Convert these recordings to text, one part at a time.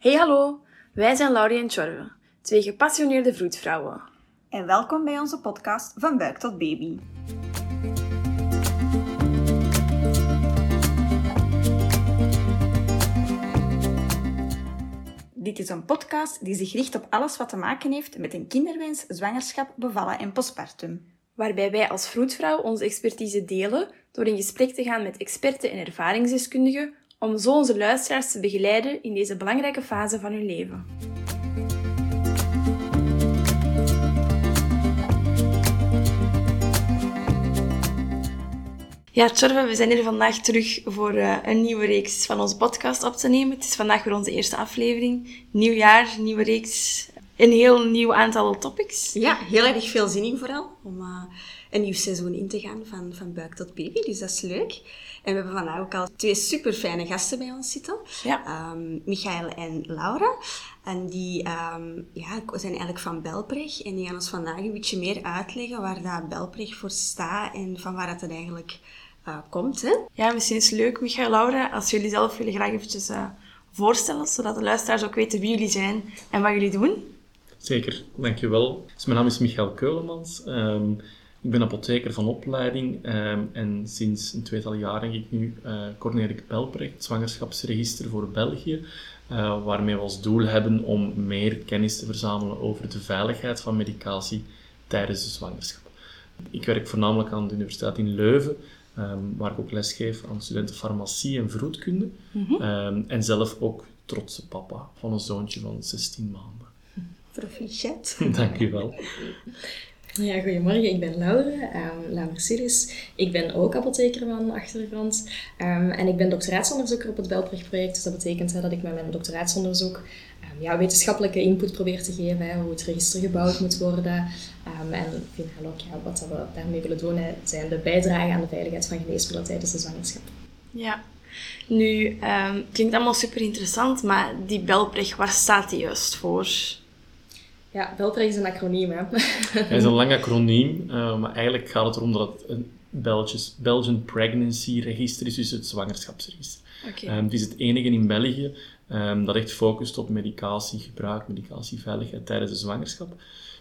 Hey hallo, wij zijn Laurie en Tjorve, twee gepassioneerde vroedvrouwen. En welkom bij onze podcast Van Buik tot Baby. Dit is een podcast die zich richt op alles wat te maken heeft met een kinderwens, zwangerschap, bevallen en postpartum. Waarbij wij als vroedvrouw onze expertise delen door in gesprek te gaan met experten en ervaringsdeskundigen om zo onze luisteraars te begeleiden in deze belangrijke fase van hun leven. Ja, Tjorve, we zijn hier vandaag terug voor uh, een nieuwe reeks van onze podcast op te nemen. Het is vandaag weer onze eerste aflevering. Nieuw jaar, nieuwe reeks, een heel nieuw aantal topics. Ja, heel erg veel zin in vooral om uh, een nieuw seizoen in te gaan van, van buik tot baby. Dus dat is leuk. En we hebben vandaag ook al twee super fijne gasten bij ons zitten. Ja. Um, Michael en Laura. En die um, ja, zijn eigenlijk van Belpreg. En die gaan ons vandaag een beetje meer uitleggen waar dat Belpreg voor staat en van waar het eigenlijk uh, komt. Hè? Ja, misschien is het leuk, Michael en Laura, als jullie zelf jullie graag eventjes uh, voorstellen, zodat de luisteraars ook weten wie jullie zijn en wat jullie doen. Zeker, dankjewel. Dus mijn naam is Michael Keulemans. Um, ik ben apotheker van opleiding um, en sinds een tweetal jaar denk ik nu uh, coördineer ik Belproject, het zwangerschapsregister voor België, uh, waarmee we als doel hebben om meer kennis te verzamelen over de veiligheid van medicatie tijdens de zwangerschap. Ik werk voornamelijk aan de Universiteit in Leuven, um, waar ik ook lesgeef aan studenten farmacie en vroedkunde. Mm -hmm. um, en zelf ook trotse papa van een zoontje van 16 maanden. Proficiat. Dank u wel. Ja, goedemorgen. Ik ben Laura, um, Laura Silis. Ik ben ook apotheker van achtergrond. Um, en ik ben doctoraatsonderzoeker op het Belprecht-project. Dus dat betekent hè, dat ik met mijn doctoraatsonderzoek um, ja, wetenschappelijke input probeer te geven. Hoe het register gebouwd moet worden. en finaal ook ja, wat we daarmee willen doen, zijn de bijdrage aan de veiligheid van geneesmiddelen tijdens de zwangerschap. Ja. Nu, klinkt allemaal super interessant, maar die Belprecht, waar staat die juist voor? Ja, Belpreg is een acroniem, hè? Het is een lang acroniem, uh, maar eigenlijk gaat het erom dat het een Belgisch, Belgian Pregnancy Register is, dus het zwangerschapsregister. Okay. Um, het is het enige in België um, dat echt focust op medicatiegebruik, medicatieveiligheid tijdens de zwangerschap.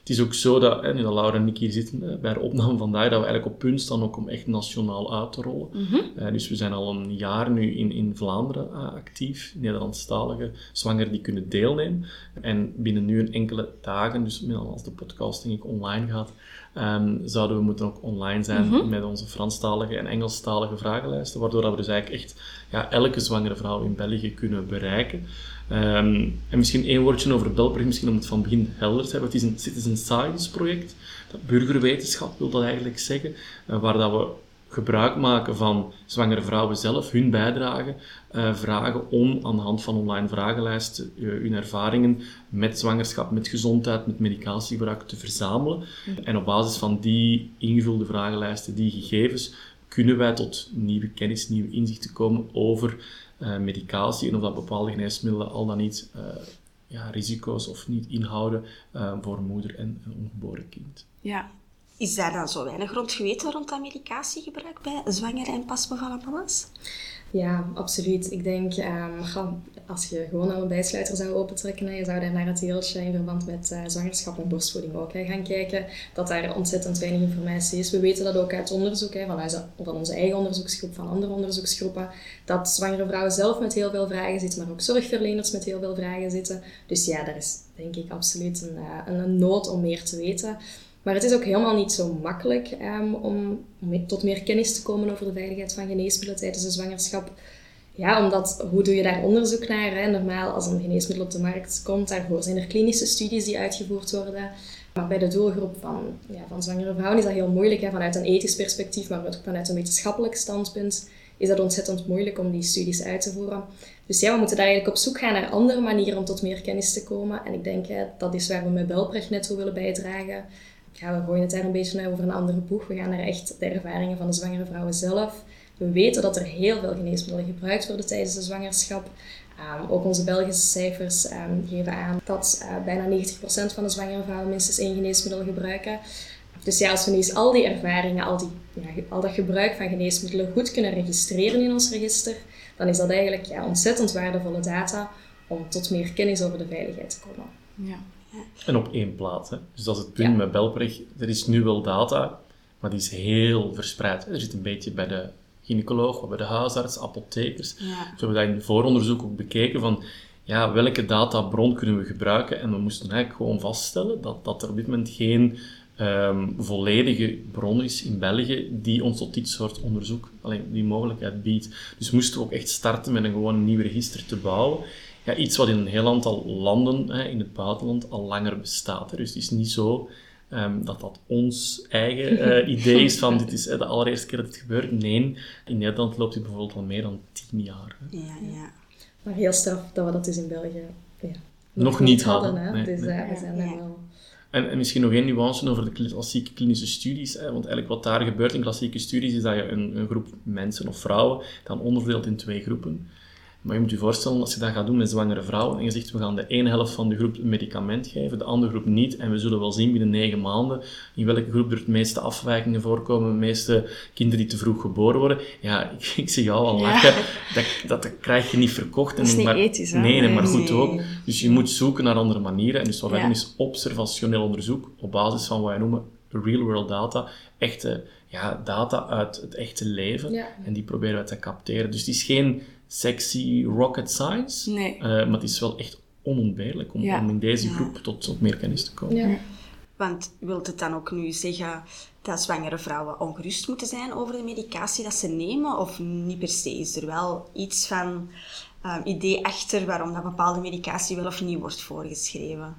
Het is ook zo dat, nu dat Laura en ik hier zitten bij de opname vandaag, dat we eigenlijk op punt staan ook om echt nationaal uit te rollen. Mm -hmm. uh, dus we zijn al een jaar nu in, in Vlaanderen uh, actief, Nederlandstalige zwangeren die kunnen deelnemen. En binnen nu een enkele dagen, dus als de podcast denk ik online gaat, um, zouden we moeten ook online zijn Mhm. mm -hmm. met onze Franstalige en Engelstalige vragenlijsten, waardoor dat we dus eigenlijk echt ja, elke zwangere vrouw in België kunnen bereiken. Um, en misschien één woordje over Belpreg, misschien om het van begin helder te hebben. Het is een citizen science project, dat burgerwetenschap wil dat eigenlijk zeggen, uh, waar dat we gebruik maken van zwangere vrouwen zelf, hun bijdrage, uh, vragen om aan de hand van online vragenlijsten uh, hun ervaringen met zwangerschap, met gezondheid, met medicatiegebruik te verzamelen. -hmm. En op basis van die ingevulde vragenlijsten, die gegevens, kunnen wij tot nieuwe kennis, nieuwe inzichten komen over medicatie en of dat bepaalde geneesmiddelen al dan niet uh, ja, risico's of niet inhouden uh, voor moeder en een ongeboren kind. Ja. Is daar dan zo weinig rond geweten rond dat medicatiegebruik bij zwangere en pasbevallen mama's? Ja, absoluut. Ik denk, um, als je gewoon al een bijsluiter zou opentrekken, je zou daar naar het deeltje in verband met uh, zwangerschap en borstvoeding ook hè, gaan kijken, dat daar ontzettend weinig informatie is. We weten dat ook uit onderzoek, hè, vanuit van onze eigen onderzoeksgroep, van andere onderzoeksgroepen, dat zwangere vrouwen zelf met heel veel vragen zitten, maar ook zorgverleners met heel veel vragen zitten. Dus ja, daar is denk ik absoluut een, uh, een nood om meer te weten. Maar het is ook helemaal niet zo makkelijk um, om, tot meer kennis te komen over de veiligheid van geneesmiddelen tijdens de zwangerschap. Ja, omdat, hoe doe je daar onderzoek naar? Hè? Normaal, als een geneesmiddel op de markt komt, daarvoor zijn er klinische studies die uitgevoerd worden. Maar bij de doelgroep van, ja, van zwangere vrouwen is dat heel moeilijk. Hè? Vanuit een ethisch perspectief, maar ook vanuit een wetenschappelijk standpunt is dat ontzettend moeilijk om die studies uit te voeren. Dus ja, we moeten daar eigenlijk op zoek gaan naar andere manieren om tot meer kennis te komen. En ik denk, hè, dat is waar we met Belprecht net toe willen bijdragen. Ja, we gooien het daar een beetje over een andere boeg. We gaan naar echt de ervaringen van de zwangere vrouwen zelf. We weten dat er heel veel geneesmiddelen gebruikt worden tijdens de zwangerschap. Um, ook onze Belgische cijfers um, geven aan dat uh, bijna 90% van de zwangere vrouwen minstens één geneesmiddel gebruiken. Dus ja, als we nu eens al die ervaringen, al, die, ja, al dat gebruik van geneesmiddelen goed kunnen registreren in ons register, dan is dat eigenlijk ja, ontzettend waardevolle data om tot meer kennis over de veiligheid te komen. Ja. En op één plaats. Hè. Dus dat is het punt met Belpreg. Er is nu wel data, maar die is heel verspreid. Er zit een beetje bij de gynaecoloog, bij de huisarts, apothekers. Ja. Dus we hebben dat in het vooronderzoek ook bekeken van ja, welke databron kunnen we gebruiken. En we moesten eigenlijk gewoon vaststellen dat, dat er op dit moment geen ehm, volledige bron is in België die ons tot dit soort onderzoek alleen die mogelijkheid biedt. Dus moesten we ook echt starten met een gewoon nieuw register te bouwen. Ja, iets wat in een heel aantal landen hè, in het buitenland al langer bestaat. Hè. Dus het is niet zo ehm, dat dat ons eigen eh, idee is van dit is de allereerste keer dat het gebeurt. Nee, in Nederland loopt het bijvoorbeeld al meer dan tien jaar. Hè. Ja, ja. Maar heel straf dat we dat dus in België ja, Nog niet hadden, Hè? nee, dus nee. eh, we zijn daar wel... En, en misschien nog één nuance over de klassieke klinische studies. Hè, want eigenlijk wat daar gebeurt in klassieke studies is dat je een, een groep mensen of vrouwen dan onderdeelt in twee groepen. Maar je moet je voorstellen, als je dat gaat doen met zwangere vrouwen en je zegt we gaan de ene helft van de groep een medicament geven, de andere groep niet, en we zullen wel zien binnen negen maanden in welke groep er het meeste afwijkingen voorkomen, de meeste kinderen die te vroeg geboren worden. Ja, ik, ik zie jou al Ja. lachen. Dat, dat, dat krijg je niet verkocht. Dat is En niet maar, ethisch, hè? Nee, nee, maar Nee. goed ook. Dus je moet zoeken naar andere manieren. En dus wat wij Ja. doen is observationeel onderzoek op basis van wat wij noemen real-world data. Echte ja, data uit het echte leven. Ja. En die proberen we te capteren. Dus het is geen sexy rocket science, Nee. eh, maar het is wel echt onontbeerlijk om, Ja. om in deze Ja. groep tot, tot meer kennis te komen. Ja. Want wilt het dan ook nu zeggen dat zwangere vrouwen ongerust moeten zijn over de medicatie dat ze nemen? Of niet per se? Is er wel iets van ehm, idee achter waarom dat bepaalde medicatie wel of niet wordt voorgeschreven?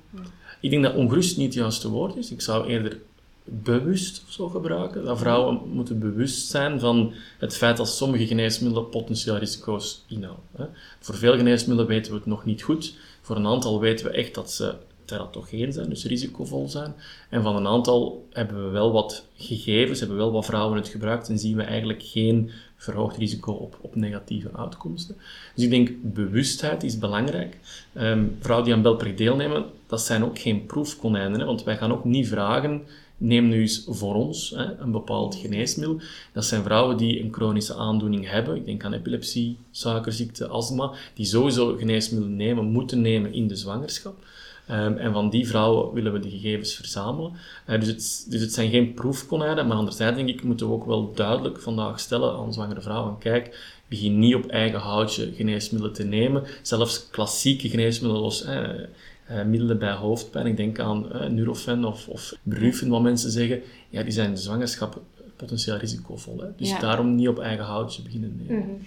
Ik denk dat ongerust niet het juiste woord is. Ik zou eerder bewust of zo gebruiken. Dat vrouwen moeten bewust zijn van het feit dat sommige geneesmiddelen potentieel risico's inhouden. Voor veel geneesmiddelen weten we het nog niet goed. Voor een aantal weten we echt dat ze teratogeen zijn, dus risicovol zijn. En van een aantal hebben we wel wat gegevens, hebben we wel wat vrouwen het gebruikt en zien we eigenlijk geen verhoogd risico op, op negatieve uitkomsten. Dus ik denk, bewustheid is belangrijk. Ehm, vrouwen die aan Belpreg deelnemen, dat zijn ook geen proefkonijnen, want wij gaan ook niet vragen, neem nu eens voor ons hè, een bepaald geneesmiddel. Dat zijn vrouwen die een chronische aandoening hebben, ik denk aan epilepsie, suikerziekte, astma, die sowieso geneesmiddelen nemen, moeten nemen in de zwangerschap. Ehm, en van die vrouwen willen we de gegevens verzamelen. Eh, dus, het, dus het zijn geen proefkonijnen, maar anderzijds denk ik moeten we ook wel duidelijk vandaag stellen aan zwangere vrouwen. Kijk, begin niet op eigen houtje geneesmiddelen te nemen. Zelfs klassieke geneesmiddelen zoals eh, eh, middelen bij hoofdpijn, ik denk aan eh, Nurofen of, of Brufen, wat mensen zeggen, ja, die zijn zwangerschap potentieel risicovol. Hè? Dus Ja. daarom niet op eigen houtje beginnen nemen.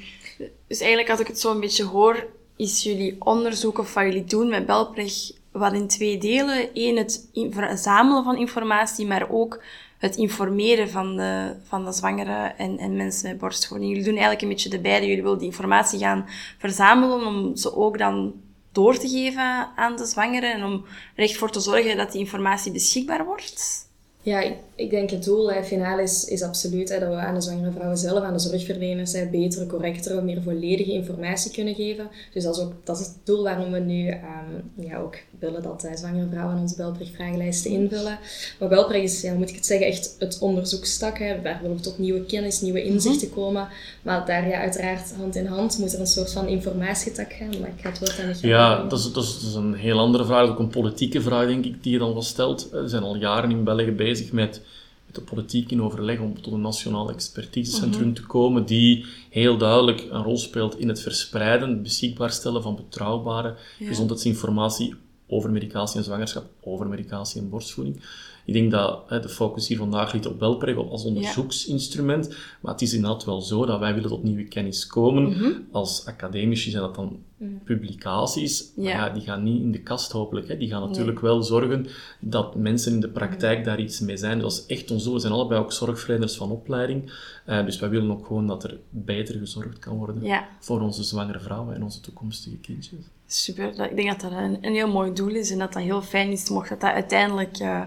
Dus eigenlijk, als ik het zo een beetje hoor, is jullie onderzoek of wat jullie doen met Belpreg wat in twee delen. Eén, het verzamelen van informatie, maar ook het informeren van de, van de zwangeren en, en mensen met borstvoeding. Jullie doen eigenlijk een beetje de beide. Jullie willen die informatie gaan verzamelen om ze ook dan door te geven aan de zwangeren en om er echt voor te zorgen dat die informatie beschikbaar wordt. Ja, ik, ik denk het doel hè, finaal is, is absoluut hè, dat we aan de zwangere vrouwen zelf, aan de zorgverleners, hè, betere, correctere, meer volledige informatie kunnen geven. Dus dat is ook dat is het doel waarom we nu ehm, ja, ook willen dat eh, zwangere vrouwen onze Belpreg-vragenlijsten invullen. Maar Belpreg is, ja, moet ik het zeggen, echt het onderzoekstak. Hè. Daar willen we tot nieuwe kennis, nieuwe inzichten komen. Maar daar ja, uiteraard hand in hand moet er een soort van informatietak gaan. Maar ik ga het woord aan de Ja, dat is, dat, is, dat is een heel andere vraag, ook een politieke vraag, denk ik, die je dan wel stelt. We zijn al jaren in België bezig met, met de politiek in overleg om tot een nationaal expertisecentrum te komen, die heel duidelijk een rol speelt in het verspreiden, het beschikbaar stellen van betrouwbare gezondheidsinformatie over medicatie en zwangerschap, over medicatie en borstvoeding. Ik denk dat hè, de focus hier vandaag ligt op Belpreg als onderzoeksinstrument, maar het is inderdaad wel zo dat wij willen tot nieuwe kennis komen. Mhm. Als academici zijn dat dan publicaties, maar Ja. ja, die gaan niet in de kast hopelijk. Hè. Die gaan natuurlijk wel zorgen dat mensen in de praktijk daar iets mee zijn. Dat is echt ons doel. We zijn allebei ook zorgverleners van opleiding. Eh, dus wij willen ook gewoon dat er beter gezorgd kan worden Ja. voor onze zwangere vrouwen en onze toekomstige kindjes. Super. Ik denk dat dat een, een heel mooi doel is en dat dat heel fijn is, mocht dat, dat uiteindelijk, eh,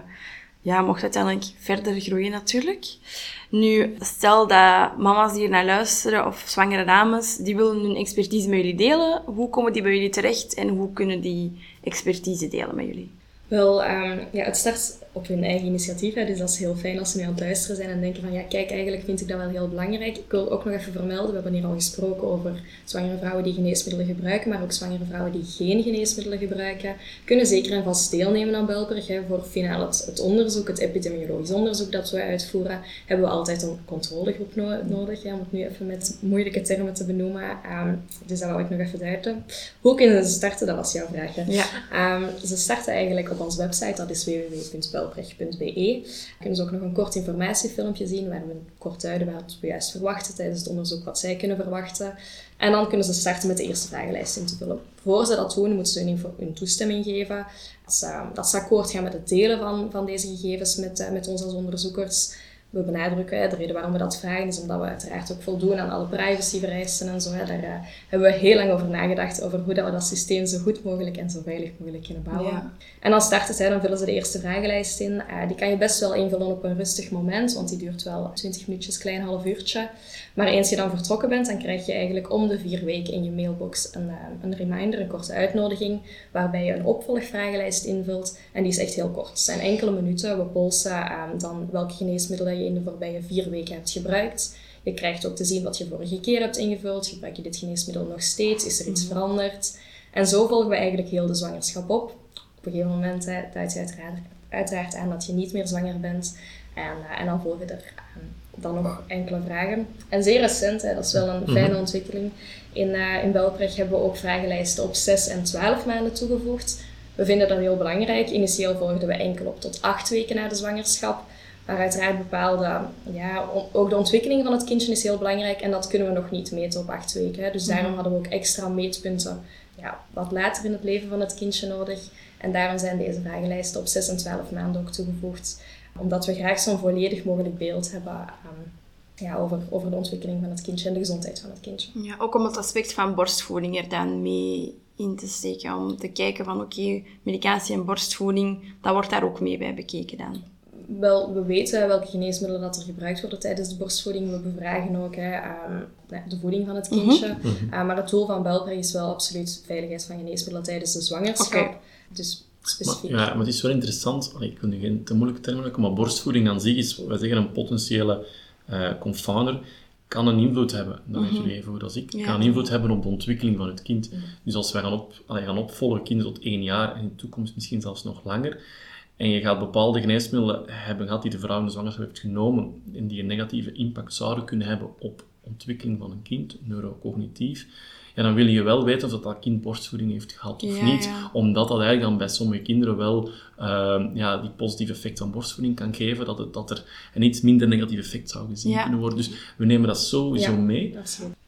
ja, mocht uiteindelijk verder groeien natuurlijk. Nu, stel dat mama's die hier naar luisteren, of zwangere dames, die willen hun expertise met jullie delen. Hoe komen die bij jullie terecht en hoe kunnen die expertise delen met jullie? Wel, um, ja, het start op hun eigen initiatief. Hè, dus dat is heel fijn als ze nu aan het luisteren zijn en denken van ja, kijk, eigenlijk vind ik dat wel heel belangrijk. Ik wil ook nog even vermelden, we hebben hier al gesproken over zwangere vrouwen die geneesmiddelen gebruiken, maar ook zwangere vrouwen die geen geneesmiddelen gebruiken, kunnen zeker en vast deelnemen aan Belbrug. Hè. Voor finaal het, het, onderzoek, het epidemiologisch onderzoek dat we uitvoeren, hebben we altijd een controlegroep nodig. Hè, om het nu even met moeilijke termen te benoemen. Um, dus dat wil ik nog even duiden. Hoe kunnen ze starten? Dat was jouw vraag. Hè. Ja. Um, ze starten eigenlijk op onze website, dat is www.belbrecht.be. Kunnen ze ook nog een kort informatiefilmpje zien waar we kort duiden wat we juist verwachten tijdens het onderzoek, wat zij kunnen verwachten. En dan kunnen ze starten met de eerste vragenlijst in te vullen. Voor ze dat doen, moeten ze hun, toestemming geven. Dat ze, dat ze akkoord gaan met het delen van, van deze gegevens met, eh, met ons als onderzoekers we benadrukken, de reden waarom we dat vragen is omdat we uiteraard ook voldoen aan alle privacyvereisten en zo. Daar uh, hebben we heel lang over nagedacht, over hoe dat we dat systeem zo goed mogelijk en zo veilig mogelijk kunnen bouwen. En dan starten zij, dan vullen ze de eerste vragenlijst in. Uh, die kan je best wel invullen op een rustig moment, want die duurt wel 20 minuutjes, klein half uurtje. Maar eens je dan vertrokken bent, dan krijg je eigenlijk om de vier weken in je mailbox een, uh, een reminder, een korte uitnodiging, waarbij je een opvolgvragenlijst invult. En die is echt heel kort. Het zijn enkele minuten. We polsen dan welke geneesmiddelen je in de voorbije vier weken hebt gebruikt. Je krijgt ook te zien wat je vorige keer hebt ingevuld. Gebruik je dit geneesmiddel nog steeds? Is er iets mhm. veranderd? En zo volgen we eigenlijk heel de zwangerschap op. Op een gegeven moment hè, duidt je uiteraard, uiteraard aan dat je niet meer zwanger bent. En, uh, en dan volgen er uh, dan nog enkele vragen. En zeer recent, hè, dat is wel een mhm. fijne ontwikkeling. In, uh, in Belprecht hebben we ook vragenlijsten op 6 en 12 maanden toegevoegd. We vinden dat heel belangrijk. Initieel volgden we enkel op tot 8 weken na de zwangerschap. Maar uiteraard bepaalde, ja, ook de ontwikkeling van het kindje is heel belangrijk en dat kunnen we nog niet meten op acht weken. Hè. Dus mhm. daarom hadden we ook extra meetpunten ja, wat later in het leven van het kindje nodig. En daarom zijn deze vragenlijsten op 6 en 12 maanden ook toegevoegd. Omdat we graag zo'n volledig mogelijk beeld hebben um, ja, over, over de ontwikkeling van het kindje en de gezondheid van het kindje. Ja, ook om het aspect van borstvoeding er dan mee in te steken. Om te kijken van oké, medicatie en borstvoeding, dat wordt daar ook mee bij bekeken dan wel, we weten welke geneesmiddelen dat er gebruikt worden tijdens de borstvoeding. We bevragen ook hè, ehm, de voeding van het kindje. Mhm. Mhm. Eh, maar het doel van Belpreg is wel absoluut veiligheid van geneesmiddelen tijdens de zwangerschap. Dus specifiek. Maar, ja, maar het is wel interessant. ik kan nu geen te moeilijke termen maar borstvoeding aan zich is, wij zeggen een potentiële uh, confounder kan een invloed hebben, dat weet mm jullie even goed als ik, kan een invloed hebben op de ontwikkeling van het kind. Dus als wij gaan, op, allee, gaan opvolgen, kinderen tot één jaar en in de toekomst misschien zelfs nog langer, en je gaat bepaalde geneesmiddelen hebben gehad die de vrouw in de zwangerschap heeft genomen en die een negatieve impact zouden kunnen hebben op ontwikkeling van een kind, neurocognitief, ja, dan wil je wel weten of dat, dat kind borstvoeding heeft gehad of niet. Omdat dat eigenlijk dan bij sommige kinderen wel uh, ja, die positieve effect van borstvoeding kan geven, dat, het, dat er een iets minder negatief effect zou gezien kunnen worden. Dus we nemen dat sowieso mee.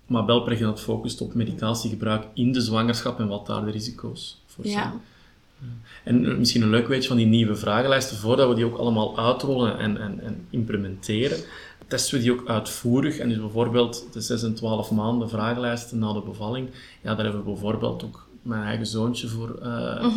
Maar Belprecht dat focust op medicatiegebruik in de zwangerschap en wat daar de risico's voor zijn. En misschien een leuk weetje van die nieuwe vragenlijsten, voordat we die ook allemaal uitrollen en, en, en implementeren, testen we die ook uitvoerig. En dus bijvoorbeeld de 6 en 12 maanden vragenlijsten na de bevalling, ja, daar hebben we bijvoorbeeld ook mijn eigen zoontje voor uh,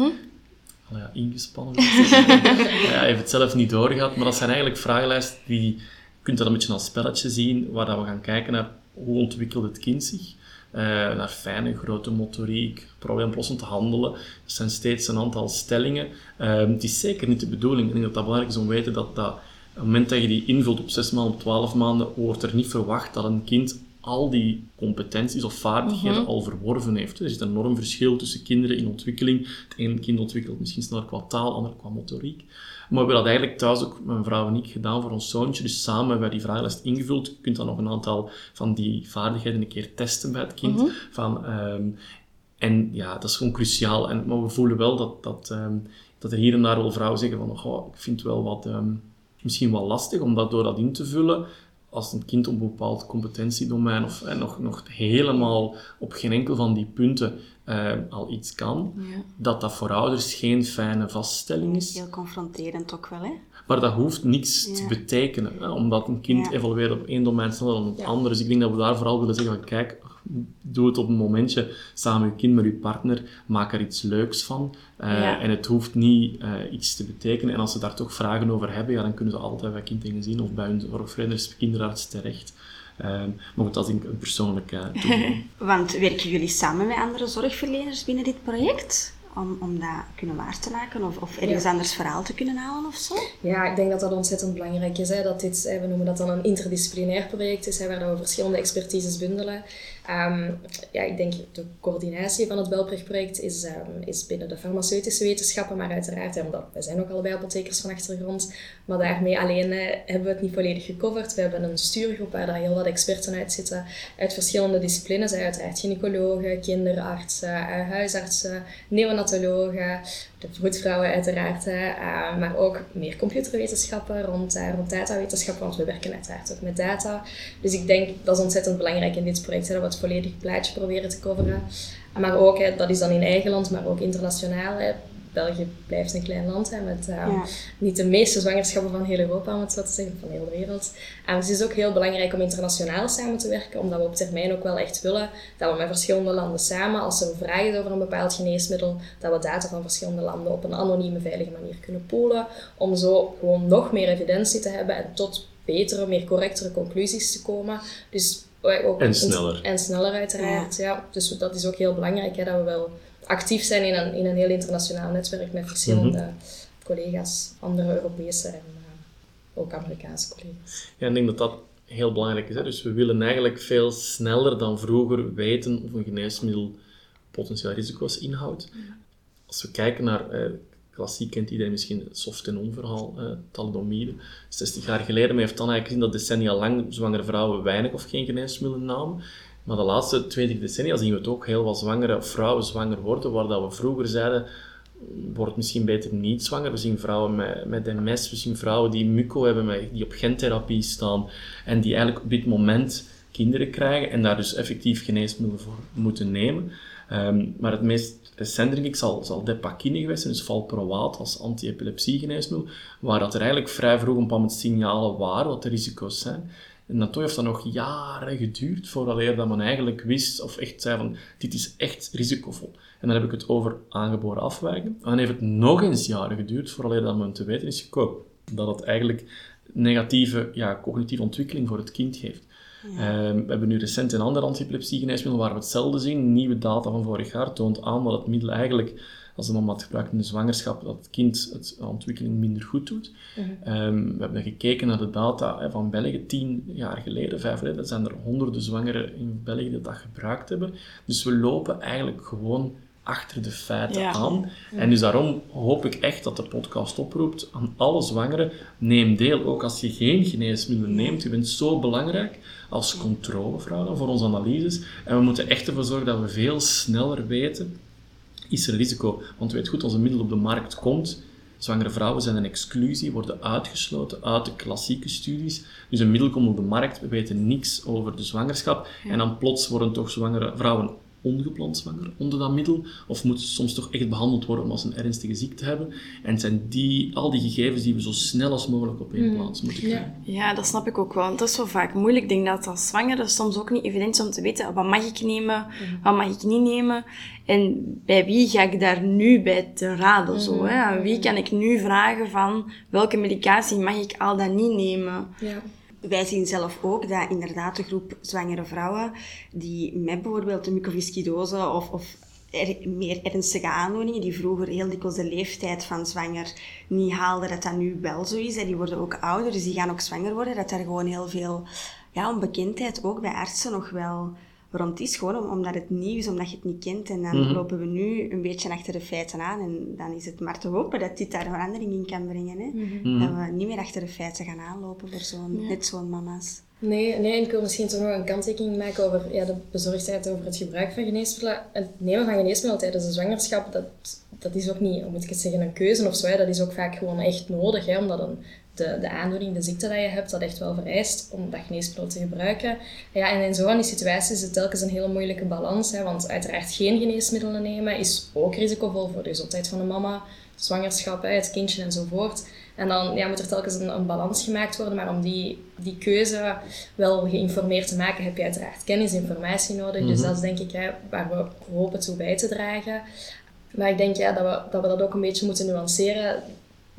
ja, ingespannen. ja, hij heeft het zelf niet doorgehad, maar dat zijn eigenlijk vragenlijsten die, je kunt dat een beetje als spelletje zien, waar dat we gaan kijken naar hoe ontwikkelt het kind zich. Uh, naar fijne, grote motoriek, probleemoplossend handelen. Dat zijn steeds een aantal stellingen. Uh, het is zeker niet de bedoeling. Ik denk dat dat belangrijk is om te weten dat, dat op het moment dat je die invult op 6 maanden, op 12 maanden, wordt er niet verwacht dat een kind al die competenties of vaardigheden mhm. al verworven heeft. Er zit een enorm verschil tussen kinderen in ontwikkeling. Het ene kind ontwikkelt misschien sneller qua taal, het andere qua motoriek. Maar we hebben dat eigenlijk thuis ook, mijn vrouw en ik, gedaan voor ons zoontje. Dus samen hebben we die vragenlijst ingevuld. Je kunt dan nog een aantal van die vaardigheden een keer testen bij het kind. Mhm. van, ehm, en ja, dat is gewoon cruciaal. En, maar we voelen wel dat, dat, ehm, dat er hier en daar wel vrouwen zeggen van, oh, ik vind wel wat, um, misschien wel lastig, omdat door dat in te vullen, als een kind op een bepaald competentiedomein of eh, nog, nog helemaal op geen enkel van die punten uh, al iets kan, dat dat voor ouders geen fijne vaststelling is. Heel confronterend ook wel, hè? Maar dat hoeft niets te betekenen, hè, omdat een kind ja. evolueert op één domein sneller dan op het andere. Dus ik denk dat we daar vooral willen zeggen van, kijk, doe het op een momentje samen met je kind, met je partner, maak er iets leuks van. Uh, En het hoeft niet uh, iets te betekenen. En als ze daar toch vragen over hebben, ja, dan kunnen ze altijd bij kinderen zien of bij hun zorgverleners, kinderarts terecht. Uh, maar dat is een persoonlijke Want werken jullie samen met andere zorgverleners binnen dit project? om, om dat kunnen waar te maken of, of ergens anders verhaal te kunnen halen of zo? Ja, ik denk dat dat ontzettend belangrijk is. Hè, dat dit, we noemen dat dan een interdisciplinair project is, hè, waar we verschillende expertises bundelen. Um, ja, ik denk de coördinatie van het Belprecht-project is, um, is binnen de farmaceutische wetenschappen, maar uiteraard, omdat wij zijn ook allebei apothekers van achtergrond, maar daarmee alleen eh, hebben we het niet volledig gecoverd. We hebben een stuurgroep waar daar heel wat experten uit zitten, uit verschillende disciplines, uiteraard gynaecologen, kinderartsen, uh, huisartsen, neonatologen, de vroedvrouwen uiteraard, uh, maar ook meer computerwetenschappen rond, uh, rond datawetenschappen, want we werken uiteraard ook met data. Dus ik denk dat is ontzettend belangrijk in dit project, hè, dat we het volledige plaatje proberen te coveren. Maar ook, hè, dat is dan in eigen land, maar ook internationaal. Hè. België blijft een klein land hè, met uh, niet de meeste zwangerschappen van heel Europa, om het zo te zeggen, van heel de wereld. En het is ook heel belangrijk om internationaal samen te werken, omdat we op termijn ook wel echt willen dat we met verschillende landen samen, als er vraag is over een bepaald geneesmiddel, dat we data van verschillende landen op een anonieme, veilige manier kunnen poolen, om zo gewoon nog meer evidentie te hebben en tot betere, meer correctere conclusies te komen. Dus ook en sneller. En sneller uiteraard, ja. ja. Dus dat is ook heel belangrijk, hè, dat we wel actief zijn in een, in een heel internationaal netwerk met verschillende mhm. collega's, andere Europese en uh, ook Amerikaanse collega's. Ja, ik denk dat dat heel belangrijk is. Hè? Dus we willen eigenlijk veel sneller dan vroeger weten of een geneesmiddel potentieel risico's inhoudt. Als we kijken naar, eh, klassiek kent iedereen misschien het soft en onverhaal, eh, thalidomide. 60 jaar geleden, heeft dan eigenlijk gezien dat decennia lang zwangere vrouwen weinig of geen geneesmiddelen namen. Maar de laatste 20 decennia zien we het ook heel wat zwangere vrouwen zwanger worden, waar dat we vroeger zeiden, wordt misschien beter niet zwanger. We zien vrouwen met, met MS, we zien vrouwen die muco hebben, met, die op gentherapie staan en die eigenlijk op dit moment kinderen krijgen en daar dus effectief geneesmiddelen voor moeten nemen. Ehm, maar het meest recent, denk ik, zal, zal depakine geweest zijn, dus valproaat als anti-epilepsie-geneesmiddel, waar dat er eigenlijk vrij vroeg een paar signalen waren wat de risico's zijn. En dat heeft dan nog jaren geduurd voordat dat men eigenlijk wist of echt zei van dit is echt risicovol. En dan heb ik het over aangeboren afwijken. En dan heeft het nog eens jaren geduurd voordat dat men te weten is gekomen dat het eigenlijk negatieve ja, cognitieve ontwikkeling voor het kind heeft. Ehm, we hebben nu recent een ander antiepilepsiegeneesmiddel waar we hetzelfde zien. Nieuwe data van vorig jaar toont aan dat het middel eigenlijk als de mama het gebruikt in de zwangerschap, dat het kind het ontwikkeling minder goed doet. Mhm. Ehm, we hebben gekeken naar de data van België, tien jaar geleden, vijf geleden, zijn er honderden zwangeren in België die dat gebruikt hebben. Dus we lopen eigenlijk gewoon achter de feiten aan. En dus daarom hoop ik echt dat de podcast oproept aan alle zwangeren, neem deel, ook als je geen geneesmiddelen neemt. Je bent zo belangrijk als controlevrouw voor onze analyses. En we moeten echt ervoor zorgen dat we veel sneller weten is er risico. Want weet goed, als een middel op de markt komt, zwangere vrouwen zijn een exclusie, worden uitgesloten uit de klassieke studies. Dus een middel komt op de markt, we weten niks over de zwangerschap. En dan plots worden toch zwangere vrouwen ongepland zwanger onder dat middel, of moet soms toch echt behandeld worden om als een ernstige ziekte hebben. En het zijn die, al die gegevens die we zo snel als mogelijk op één hmm. plaats moeten krijgen. Ja. ja, dat snap ik ook wel. Want dat is zo vaak moeilijk. Ik denk dat als zwangere soms ook niet evident is om te weten wat mag ik nemen, hmm. wat mag ik niet nemen. En bij wie ga ik daar nu bij te raden? Zo, hè? Aan wie kan ik nu vragen van welke medicatie mag ik al dan niet nemen? Ja wij zien zelf ook dat inderdaad de groep zwangere vrouwen die met bijvoorbeeld de mucoviscidose of, of er, meer ernstige aandoeningen, die vroeger heel dikwijls de leeftijd van zwanger niet haalden, dat dat nu wel zo is. Die worden ook ouder, dus die gaan ook zwanger worden. Dat er gewoon heel veel ja, onbekendheid ook bij artsen nog wel rond is. Gewoon omdat het nieuw is, omdat je het niet kent. En dan mhm. lopen we nu een beetje achter de feiten aan. En dan is het maar te hopen dat dit daar verandering in kan brengen. Hè? Mhm. Dat we niet meer achter de feiten gaan aanlopen voor zo'n, net zo'n mama's. Nee, nee, en ik wil misschien toch nog een kanttekening maken over ja, de bezorgdheid over het gebruik van geneesmiddelen. Het nemen van geneesmiddelen tijdens de zwangerschap, dat, dat is ook niet, hoe moet ik het zeggen, een keuze of zo. Hè. Dat is ook vaak gewoon echt nodig, hè, omdat een de, de aandoening, de ziekte dat je hebt, dat echt wel vereist om dat geneesmiddel te gebruiken. Ja, en in zo'n situatie is het telkens een hele moeilijke balans, hè, want uiteraard geen geneesmiddelen nemen is ook risicovol voor de gezondheid van de mama, zwangerschap, het kindje enzovoort. En dan ja, moet er telkens een, een, balans gemaakt worden, maar om die, die keuze wel geïnformeerd te maken, heb je uiteraard kennis, informatie nodig. Dus mhm. dat is denk ik hè, waar we hopen toe bij te dragen. Maar ik denk ja, dat, we, dat we dat ook een beetje moeten nuanceren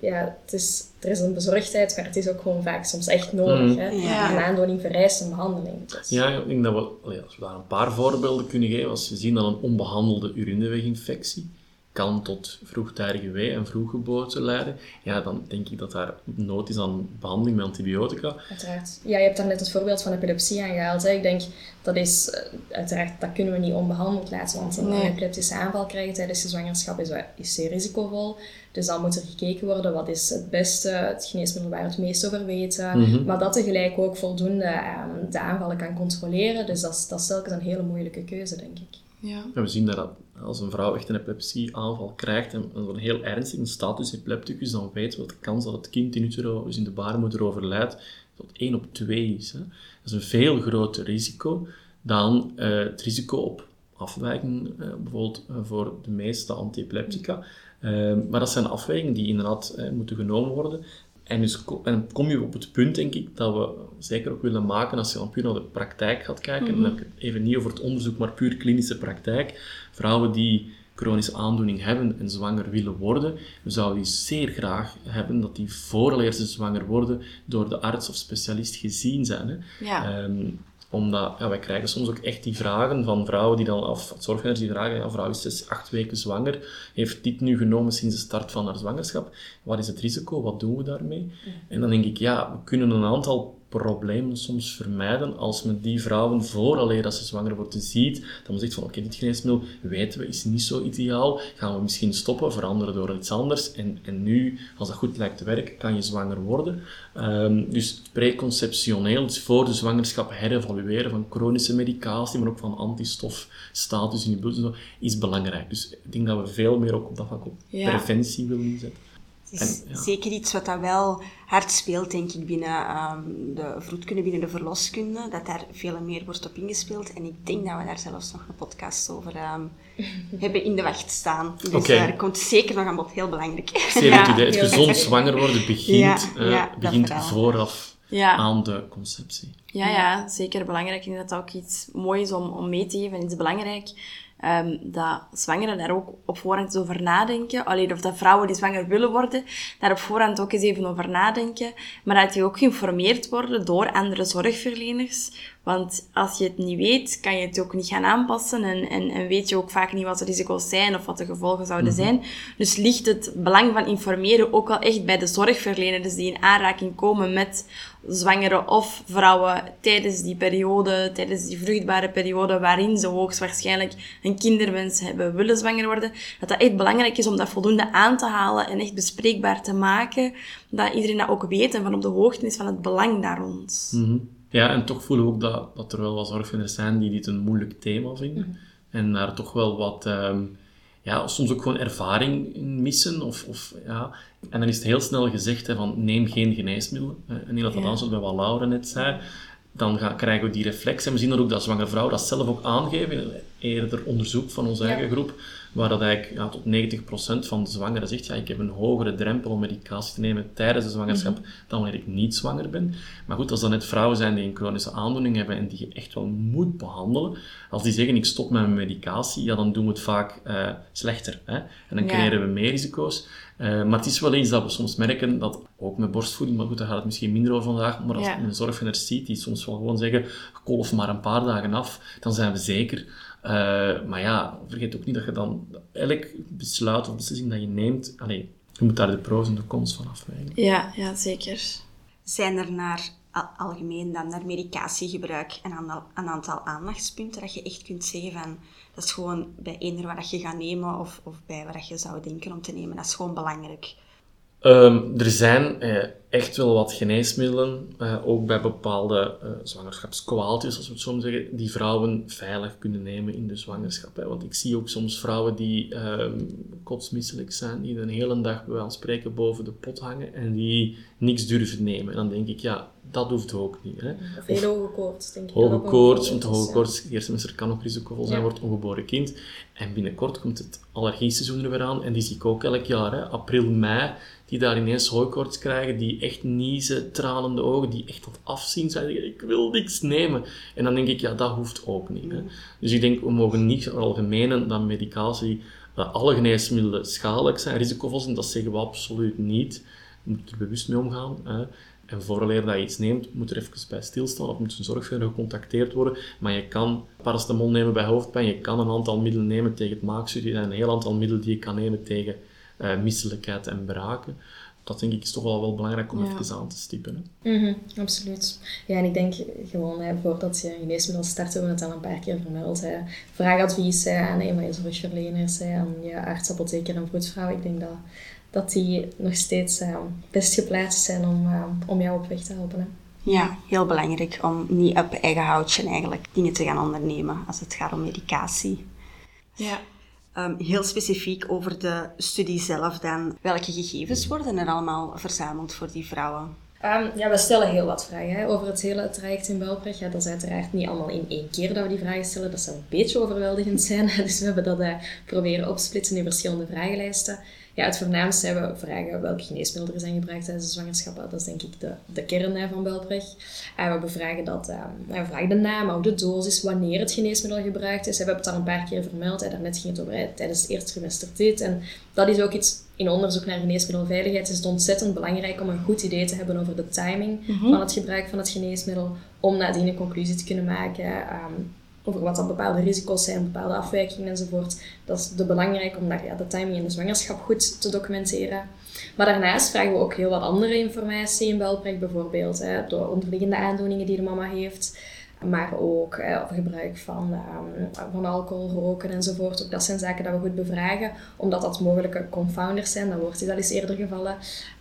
ja, het is, er is een bezorgdheid, maar het is ook gewoon vaak soms echt nodig. Mm. Hè? Ja. Een aandoening vereist een behandeling. Dus. Ja, ik denk dat we, als we daar een paar voorbeelden kunnen geven, als we zien dat een onbehandelde urineweginfectie, kan tot vroegtijdige wee en vroeggeboorte leiden, ja, dan denk ik dat daar nood is aan behandeling met antibiotica. Uiteraard. Ja, je hebt daar net het voorbeeld van epilepsie aangehaald. Hè. Ik denk, dat is, eh, uiteraard, dat kunnen we niet onbehandeld laten, want een Nee. epileptische aanval krijgen tijdens de zwangerschap is, wel- is zeer risicovol. Dus dan moet er gekeken worden, wat is het beste, het geneesmiddel waar we het meest over weten, Mhm. maar dat tegelijk ook voldoende ehm, de aanvallen kan controleren. Dus dat is, dat is telkens een hele moeilijke keuze, denk ik. Ja. En we zien dat als een vrouw echt een epilepsieaanval krijgt en een heel ernstige status epilepticus, dan weten we dat de kans dat het kind in utero, dus in de baarmoeder, overlijdt, tot 1 op 2 is. Hè. Dat is een veel groter risico dan eh, het risico op afwijking, eh, bijvoorbeeld eh, voor de meeste antiepileptica. Eh, maar dat zijn afwegingen die inderdaad moeten genomen worden. En dus en kom je op het punt, denk ik, dat we zeker ook willen maken, als je dan puur naar de praktijk gaat kijken, en dan heb ik het even niet over het onderzoek, maar puur klinische praktijk, vrouwen die chronische aandoening hebben en zwanger willen worden, we zouden die zeer graag hebben dat die vooraleer ze zwanger worden door de arts of specialist gezien zijn. Hè. Ja. Ehm, omdat ja, wij krijgen soms ook echt die vragen van vrouwen die dan, of zorgverleners die vragen, ja, vrouw is zes, acht weken zwanger, heeft dit nu genomen sinds de start van haar zwangerschap. Wat is het risico? Wat doen we daarmee? En dan denk ik, ja, we kunnen een aantal problemen soms vermijden als men die vrouwen vooraleer dat ze zwanger worden ziet, dat men zegt van oké, dit geneesmiddel weten we is niet zo ideaal, gaan we misschien stoppen, veranderen door iets anders en, en nu, als dat goed lijkt te werken, kan je zwanger worden. Ehm, dus preconceptioneel, dus voor de zwangerschap herevalueren van chronische medicatie, maar ook van antistofstatus in je bloed, en zo, is belangrijk. Dus ik denk dat we veel meer ook op dat vlak op Ja. preventie willen inzetten. Is En, ja. zeker iets wat dat wel hard speelt, denk ik, binnen ehm, de vroedkunde, binnen de verloskunde. Dat daar veel meer wordt op ingespeeld. En ik denk dat we daar zelfs nog een podcast over ehm, hebben in de wacht staan. Dus daar komt zeker nog aan bod. Heel belangrijk. Zeer Ja, idee. Het heel gezond zwanger worden begint, Ja, eh, begint vooraf Ja. aan de conceptie. Ja, ja, zeker belangrijk. Ik denk dat dat ook iets moois is om, om mee te geven. Is belangrijk ehm, dat zwangeren daar ook op voorhand over nadenken. Alleen of dat vrouwen die zwanger willen worden, daar op voorhand ook eens even over nadenken. Maar dat die ook geïnformeerd worden door andere zorgverleners. Want als je het niet weet, kan je het ook niet gaan aanpassen. En, en, en weet je ook vaak niet wat de risico's zijn of wat de gevolgen zouden zijn. Dus ligt het belang van informeren ook wel echt bij de zorgverleners die in aanraking komen met zwangere of vrouwen tijdens die periode, tijdens die vruchtbare periode waarin ze hoogstwaarschijnlijk een kinderwens hebben willen zwanger worden, dat dat echt belangrijk is om dat voldoende aan te halen en echt bespreekbaar te maken, dat iedereen dat ook weet en van op de hoogte is van het belang daar rond. Mhm. Ja, en toch voelen we ook dat, dat er wel wat zorgverleners zijn die dit een moeilijk thema vinden. En daar toch wel wat, ehm, ja, soms ook gewoon ervaring in missen. Of, of, ja. En dan is het heel snel gezegd hè, van neem geen geneesmiddelen. En niet dat dat Ja. bij wat Laura net zei. Dan gaan, krijgen we die reflex. En we zien dan ook dat zwangere vrouwen dat zelf ook aangeven. in Eerder onderzoek van onze Ja. eigen groep, waar dat eigenlijk ja, tot 90% van de zwangeren zegt, ja, ik heb een hogere drempel om medicatie te nemen tijdens de zwangerschap dan wanneer ik niet zwanger ben. Maar goed, als dat net vrouwen zijn die een chronische aandoening hebben en die je echt wel moet behandelen, als die zeggen ik stop met mijn medicatie, ja, dan doen we het vaak eh, slechter. Hè? En dan Ja. creëren we meer risico's. Eh, maar het is wel iets dat we soms merken, dat ook met borstvoeding, maar goed, daar gaat het misschien minder over vandaag, maar als Ja. je een zorgverlener ziet die soms wel gewoon zeggen, kolf maar een paar dagen af, dan zijn we zeker. Eh, maar ja, vergeet ook niet dat je dan elk besluit of beslissing dat je neemt, allee, je moet daar de pro's en de cons van afwegen. Ja, ja, zeker. Zijn er naar al- algemeen dan naar medicatiegebruik een aantal, een aantal aandachtspunten dat je echt kunt zeggen van dat is gewoon bij eender wat je gaat nemen of, of bij wat je zou denken om te nemen, dat is gewoon belangrijk. Ehm, er zijn eh, echt wel wat geneesmiddelen, eh, ook bij bepaalde eh zwangerschapskwaaltjes, als we het zo zeggen, die vrouwen veilig kunnen nemen in de zwangerschap. Hè. Want ik zie ook soms vrouwen die ehm kotsmisselijk zijn, die een hele dag bij van spreken boven de pot hangen en die niks durven nemen. En dan denk ik, ja, dat hoeft ook niet. Hè. Of heel hoge koorts, denk ik. Hoge koorts, want hoge koorts, het eerste semester kan ook risicovol zijn Ja. het ongeboren kind. En binnenkort komt het allergieseizoen er weer aan. En die zie ik ook elk jaar, hè. april, mei, die daar ineens hooikoorts krijgen, die echt niezen, tranende ogen, die echt wat afzien, zeggen, ik wil niks nemen. En dan denk ik, ja, dat hoeft ook niet. Hè. Dus ik denk, we mogen niet algemenen dat medicatie, dat alle geneesmiddelen schadelijk zijn, risicovol zijn, dat zeggen we absoluut niet. Je moet er bewust mee omgaan. Hè. En vooraleer dat je iets neemt, moet er even bij stilstaan of moet een zorgverlener gecontacteerd worden. Maar je kan paracetamol nemen bij hoofdpijn, je kan een aantal middelen nemen tegen het maagzuur. Er zijn een heel aantal middelen die je kan nemen tegen uh, misselijkheid en braken dat denk ik is toch wel, wel belangrijk om ja. even aan te stippen. Mm absoluut. Ja, en ik denk gewoon, hè, voordat je geneesmiddel start, hebben we het al een paar keer vermeld. Hè. Vraag advies hè, aan een van je zorgverleners, hè, aan je arts, apotheker en vroedvrouw. Ik denk dat, dat die nog steeds uh, best geplaatst zijn om, uh, om jou op weg te helpen. Hè. Ja, heel belangrijk om niet op eigen houtje eigenlijk dingen te gaan ondernemen als het gaat om medicatie. Ja. Um, heel specifiek over de studie zelf dan. Welke gegevens worden er allemaal verzameld voor die vrouwen? Um, ja, we stellen heel wat vragen hè, over het hele traject in Belpreg. Ja, dat is uiteraard niet allemaal in één keer dat we die vragen stellen. Dat zou een beetje overweldigend zijn. Dus we hebben dat uh, proberen opsplitsen in verschillende vragenlijsten ja, het voornaamste hebben we vragen welke geneesmiddelen er zijn gebruikt tijdens de zwangerschap. Dat is denk ik de, de kern van Belpreg. En we bevragen, dat, uh, we vragen de naam, ook de dosis, wanneer het geneesmiddel gebruikt is. We hebben het al een paar keer vermeld. Hè. Daarnet ging het over tijdens het eerste trimester dit. En dat is ook iets in onderzoek naar geneesmiddelveiligheid is het ontzettend belangrijk om een goed idee te hebben over de timing mhm. van het gebruik van het geneesmiddel, om nadien een conclusie te kunnen maken. Ehm, over wat dan bepaalde risico's zijn, bepaalde afwijkingen enzovoort. Dat is de belangrijk om daar, ja, de timing in de zwangerschap goed te documenteren. Maar daarnaast vragen we ook heel wat andere informatie in Belprek, bijvoorbeeld hè, de onderliggende aandoeningen die de mama heeft maar ook eh, gebruik van, um, van alcohol, roken enzovoort. Ook dat zijn zaken dat we goed bevragen, omdat dat mogelijke confounders zijn. Dat wordt al eens eerder gevallen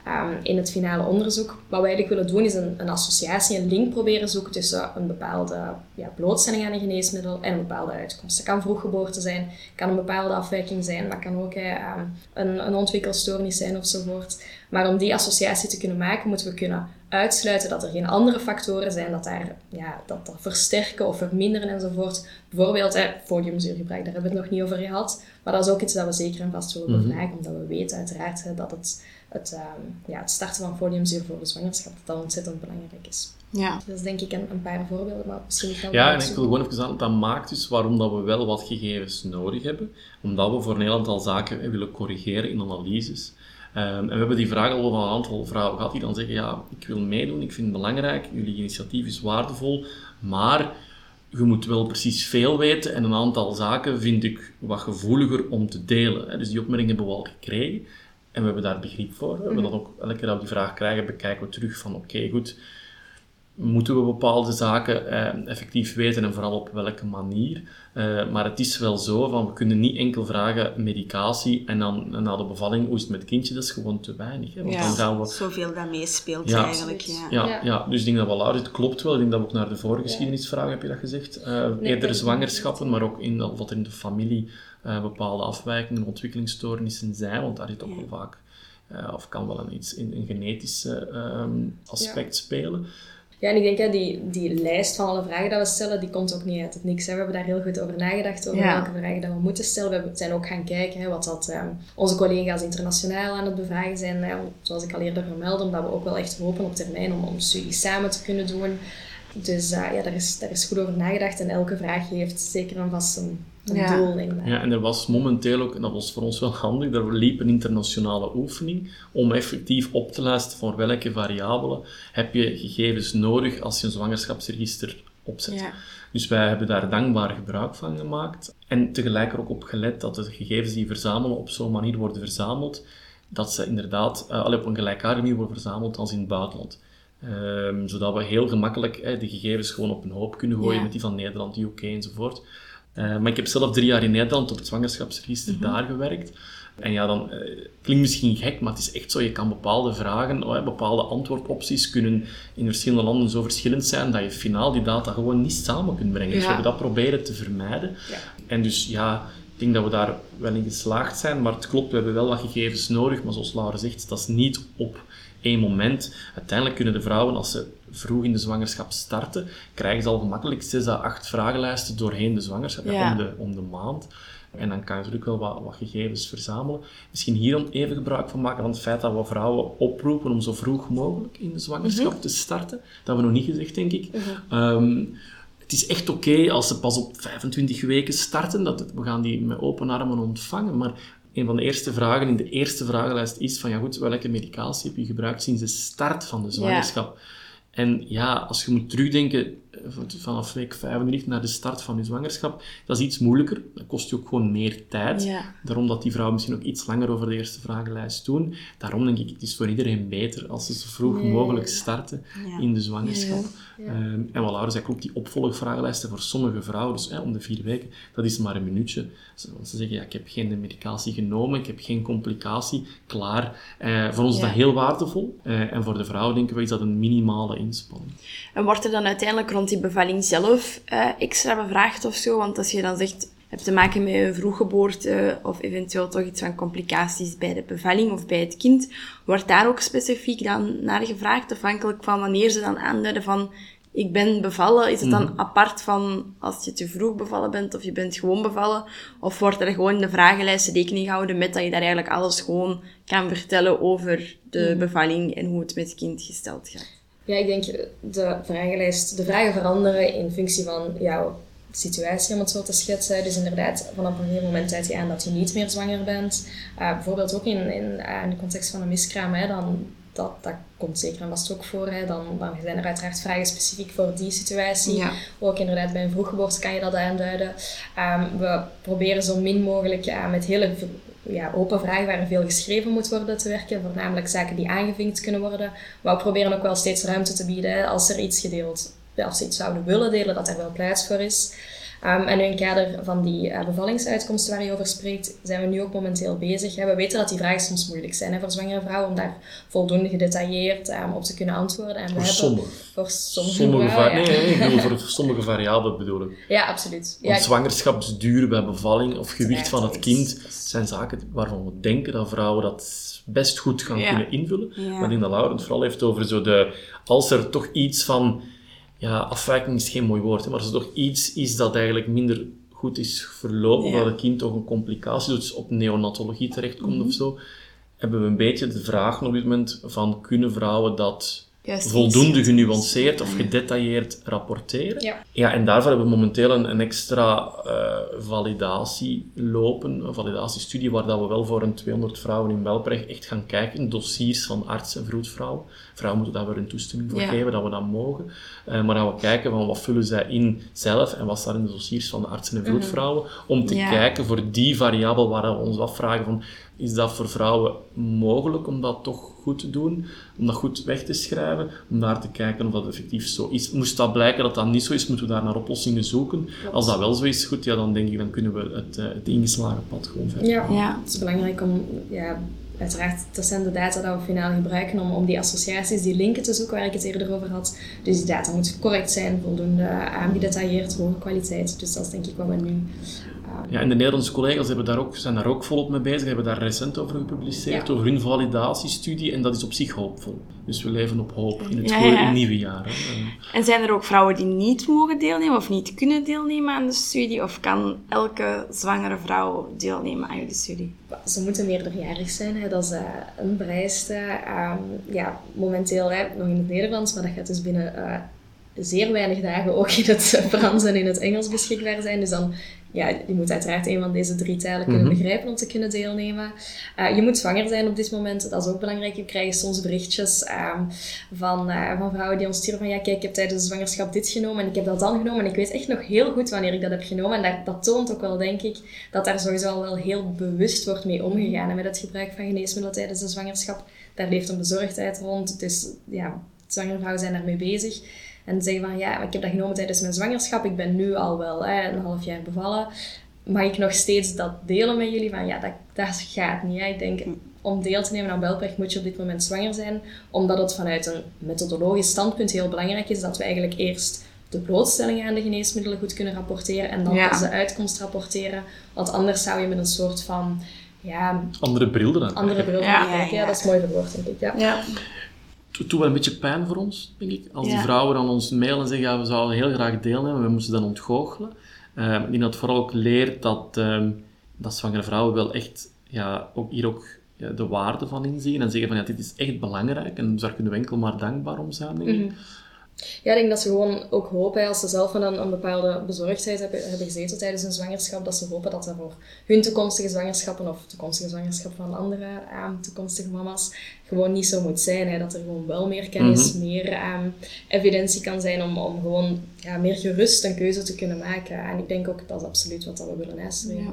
um, in het finale onderzoek. Wat we eigenlijk willen doen is een, een associatie, een link proberen zoeken tussen een bepaalde ja, blootstelling aan een geneesmiddel en een bepaalde uitkomst. Het kan vroeggeboorte zijn, kan een bepaalde afwijking zijn, maar kan ook um, een, een ontwikkelstoornis zijn ofzovoort. Maar om die associatie te kunnen maken, moeten we kunnen uitsluiten dat er geen andere factoren zijn dat daar, ja, dat, dat versterken of verminderen enzovoort. Bijvoorbeeld hè, foliumzuurgebruik, daar hebben we het nog niet over gehad. Maar dat is ook iets dat we zeker en vast willen mhm. bevragen, omdat we weten uiteraard hè, dat het, het, um, ja, het starten van foliumzuur voor de zwangerschap dat, dat ontzettend belangrijk is. Ja. Dat is denk ik een, een paar voorbeelden, maar misschien kan Ja, en ik wil gewoon even aan, dat maakt dus waarom dat we wel wat gegevens nodig hebben. Omdat we voor een heel aantal zaken willen corrigeren in analyses. Ehm, en we hebben die vraag al van een aantal vrouwen gehad die dan zeggen, ja, ik wil meedoen, ik vind het belangrijk, jullie initiatief is waardevol, maar je moet wel precies veel weten en een aantal zaken vind ik wat gevoeliger om te delen. Dus die opmerking hebben we al gekregen en we hebben daar begrip voor. We hebben mhm. dat ook elke keer dat we die vraag krijgen, bekijken we terug van oké, goed, moeten we bepaalde zaken eh, effectief weten en vooral op welke manier. Uh, maar het is wel zo van we kunnen niet enkel vragen medicatie en dan na de bevalling hoe is het met het kindje, dat is gewoon te weinig. Hè? Want ja, dan gaan we... zoveel dat meespeelt ja, eigenlijk. Ja. Ja, ja. dus ik denk dat wel het klopt wel. Ik denk dat we ook naar de vorige geschiedenisvraag heb je dat gezegd. Uh, nee, eerder zwangerschappen, maar ook in wat er in de familie uh, bepaalde afwijkingen, ontwikkelingsstoornissen zijn, want daar zit ook wel vaak, of kan wel een, iets, een, een genetisch um, aspect spelen. Ja, en ik denk, hè, die, die lijst van alle vragen die we stellen, die komt ook niet uit het niks. Hè. We hebben daar heel goed over nagedacht, over welke vragen dat we moeten stellen. We zijn ook gaan kijken hè, wat dat, um, onze collega's internationaal aan het bevragen zijn. Hè, zoals ik al eerder vermeldde, omdat we ook wel echt hopen op termijn om, om studies samen te kunnen doen. Dus uh, ja, daar is, daar is goed over nagedacht en elke vraag heeft zeker een vast een, ja. doel. In ja, en er was momenteel ook, en dat was voor ons wel handig, er liep een internationale oefening om effectief op te lijsten voor welke variabelen heb je gegevens nodig als je een zwangerschapsregister opzet. Ja. Dus wij hebben daar dankbaar gebruik van gemaakt en tegelijk er ook op gelet dat de gegevens die verzamelen op zo'n manier worden verzameld, dat ze inderdaad uh, op een gelijkaardige manier worden verzameld als in het buitenland. Um, zodat we heel gemakkelijk eh, de gegevens gewoon op een hoop kunnen gooien met die van Nederland, UK enzovoort. Uh, maar ik heb zelf drie jaar in Nederland op het zwangerschapsregister mhm. daar gewerkt. En ja, dan uh, klinkt misschien gek, maar het is echt zo. Je kan bepaalde vragen, oh, bepaalde antwoordopties kunnen in verschillende landen zo verschillend zijn dat je finaal die data gewoon niet samen kunt brengen. Dus we hebben dat proberen te vermijden. Ja. En dus ja, ik denk dat we daar wel in geslaagd zijn. Maar het klopt, we hebben wel wat gegevens nodig. Maar zoals Laura zegt, dat is niet op één moment. Uiteindelijk kunnen de vrouwen, als ze vroeg in de zwangerschap starten, krijgen ze al gemakkelijk 6 à 8 vragenlijsten doorheen de zwangerschap, om, de, om de maand. En dan kan je natuurlijk wel wat, wat, gegevens verzamelen. Misschien hier dan even gebruik van maken van het feit dat we vrouwen oproepen om zo vroeg mogelijk in de zwangerschap mhm. te starten. Dat hebben we nog niet gezegd, denk ik. Mhm. Ehm, het is echt oké als ze pas op 25 weken starten. Dat, we gaan die met open armen ontvangen. Maar een van de eerste vragen in de eerste vragenlijst is van, ja goed, welke medicatie heb je gebruikt sinds de start van de zwangerschap? En ja, als je moet terugdenken vanaf week 35 naar de start van je zwangerschap, dat is iets moeilijker. Dat kost je ook gewoon meer tijd. Ja. Daarom dat die vrouwen misschien ook iets langer over de eerste vragenlijst doen. Daarom denk ik, het is voor iedereen beter als ze zo vroeg mogelijk starten Ja. in de zwangerschap. Ja. Ehm, en wat Laura zei, klopt, die opvolgvragenlijsten voor sommige vrouwen, dus om de vier weken, dat is maar een minuutje. Ze, want ze zeggen, ja, ik heb geen medicatie genomen, ik heb geen complicatie, klaar. Eh, voor ons is dat heel waardevol. Eh, en voor de vrouw denken we, is dat een minimale inspanning. En wordt er dan uiteindelijk rond die bevalling zelf eh, extra bevraagd of zo? Want als je dan zegt, hebt te maken met een vroeggeboorte of eventueel toch iets van complicaties bij de bevalling of bij het kind, wordt daar ook specifiek dan naar gevraagd, afhankelijk van wanneer ze dan aanduiden van ik ben bevallen, is het dan apart van als je te vroeg bevallen bent of je bent gewoon bevallen? Of wordt er gewoon in de vragenlijst rekening gehouden met dat je daar eigenlijk alles gewoon kan vertellen over de bevalling en hoe het met het kind gesteld gaat? Ja, ik denk de vragenlijst, de vragen veranderen in functie van jouw situatie, om het zo te schetsen. Dus inderdaad, vanaf een gegeven moment duid je aan dat je niet meer zwanger bent. Uh, bijvoorbeeld ook in, in, uh, in de context van een miskraam, hè, dan, dat, dat komt zeker en vast ook voor. Hè. Dan, dan zijn er uiteraard vragen specifiek voor die situatie. Ja. Ook inderdaad bij een vroeggeboorte kan je dat aanduiden. Um, we proberen zo min mogelijk uh, met hele ja, open vragen waar veel geschreven moet worden te werken. Voornamelijk zaken die aangevinkt kunnen worden. Maar we proberen ook wel steeds ruimte te bieden als er iets gedeeld, als ze iets zouden willen delen, dat er wel plaats voor is. Um, en in het kader van die uh, bevallingsuitkomsten waar je over spreekt, zijn we nu ook momenteel bezig. Hè. We weten dat die vragen soms moeilijk zijn hè, voor zwangere vrouwen, om daar voldoende gedetailleerd um, op te kunnen antwoorden. En voor we sommigen. Voor sommige, sommige vrouwen, nee, ja. nee, ik bedoel voor sommige variabelen bedoel ik. Ja, absoluut. Want Ja, zwangerschapsduur bij bevalling of gewicht van het kind zijn zaken waarvan we denken dat vrouwen dat best goed gaan Ja. kunnen invullen. Ja. Maar ik denk dat Laura het vooral heeft over zo de... Als er toch iets van... Ja, afwijking is geen mooi woord, hè, maar als er toch iets is dat eigenlijk minder goed is verlopen, Ja. dat het kind toch een complicatie doet, dus op neonatologie terechtkomt Mhm. of zo, hebben we een beetje de vraag op dit moment van kunnen vrouwen dat Juist voldoende genuanceerd of gedetailleerd rapporteren. Ja. ja, en daarvoor hebben we momenteel een, een extra eh, validatie lopen, een validatiestudie, waar dat we wel voor een 200 vrouwen in Belprecht echt gaan kijken, dossiers van artsen en vroedvrouwen. Vrouwen moeten daar weer een toestemming voor Ja. geven, dat we dat mogen. Eh, maar dat we kijken van wat vullen zij in zelf en wat staat in de dossiers van de artsen en vroedvrouwen, om te Ja. kijken voor die variabel waar we ons afvragen van, is dat voor vrouwen mogelijk om dat toch goed te doen, om dat goed weg te schrijven, om daar te kijken of dat effectief zo is. Moest dat blijken dat dat niet zo is, moeten we daar naar oplossingen zoeken. Als dat wel zo is, goed, ja, dan denk ik, dan kunnen we het, eh, het ingeslagen pad gewoon verder. Ja. Ja. Het is belangrijk om, ja, uiteraard, dat zijn de data dat we finaal gebruiken om, om die associaties, die linken te zoeken waar ik het eerder over had. Dus die data moet correct zijn, voldoende aangedetailleerd, hoge kwaliteit. Dus dat is denk ik wat we nu... Ja, en de Nederlandse collega's hebben daar ook, zijn daar ook volop mee bezig, hebben daar recent over gepubliceerd, Ja. over hun validatiestudie, en dat is op zich hoopvol. Dus we leven op hoop in het Ja, goede- ja. in nieuwe jaar. hè. En zijn er ook vrouwen die niet mogen deelnemen of niet kunnen deelnemen aan de studie? Of kan elke zwangere vrouw deelnemen aan jullie studie? Ze moeten meerderjarig zijn, hè. dat is eh, een vereiste. Ehm, ja, momenteel hè, nog in het Nederlands, maar dat gaat dus binnen eh, zeer weinig dagen ook in het Frans en in het Engels beschikbaar zijn. Dus dan, ja, je moet uiteraard een van deze drie talen kunnen Mhm. begrijpen om te kunnen deelnemen. Eh, je moet zwanger zijn op dit moment, dat is ook belangrijk. We krijgen soms berichtjes ehm, van, eh, van vrouwen die ons sturen van ja, kijk, ik heb tijdens de zwangerschap dit genomen en ik heb dat dan genomen en ik weet echt nog heel goed wanneer ik dat heb genomen. En dat, dat toont ook wel, denk ik, dat daar sowieso al wel heel bewust wordt mee omgegaan en met het gebruik van geneesmiddelen tijdens de zwangerschap. Daar leeft een bezorgdheid rond, dus ja, zwangere vrouwen zijn daarmee bezig. En zeggen van ja, ik heb dat genomen tijdens mijn zwangerschap, ik ben nu al wel hè, een half jaar bevallen. Mag ik nog steeds dat delen met jullie? Van ja, dat, dat gaat niet. Hè. Ik denk, om deel te nemen aan Belprecht moet je op dit moment zwanger zijn, omdat het vanuit een methodologisch standpunt heel belangrijk is dat we eigenlijk eerst de blootstelling aan de geneesmiddelen goed kunnen rapporteren en dan Ja. pas de uitkomst rapporteren. Want anders zou je met een soort van ja, andere bril eraan andere bril Ja. Ja, dat is mooi verwoord, denk ik. Ja. Het doet wel een beetje pijn voor ons, denk ik. Als die vrouwen aan ons mailen en zeggen, ja, we zouden heel graag deelnemen, we moesten dan ontgoochelen. Eh, ik denk dat het vooral ook leert dat, ehm, dat zwangere vrouwen wel echt, ja, ook hier ook ja, de waarde van inzien en zeggen van, ja, dit is echt belangrijk en daar kunnen we enkel maar dankbaar om zijn, denk ik. Mhm. Ja, ik denk dat ze gewoon ook hopen, als ze zelf een, een bepaalde bezorgdheid hebben, hebben gezeten tijdens hun zwangerschap, dat ze hopen dat dat voor hun toekomstige zwangerschappen of toekomstige zwangerschap van andere uh, toekomstige mama's gewoon niet zo moet zijn. Hè. Dat er gewoon wel meer kennis, Mhm. meer um, evidentie kan zijn om, om gewoon ja, meer gerust een keuze te kunnen maken. En ik denk ook dat is absoluut wat dat we willen nastreven. Ja.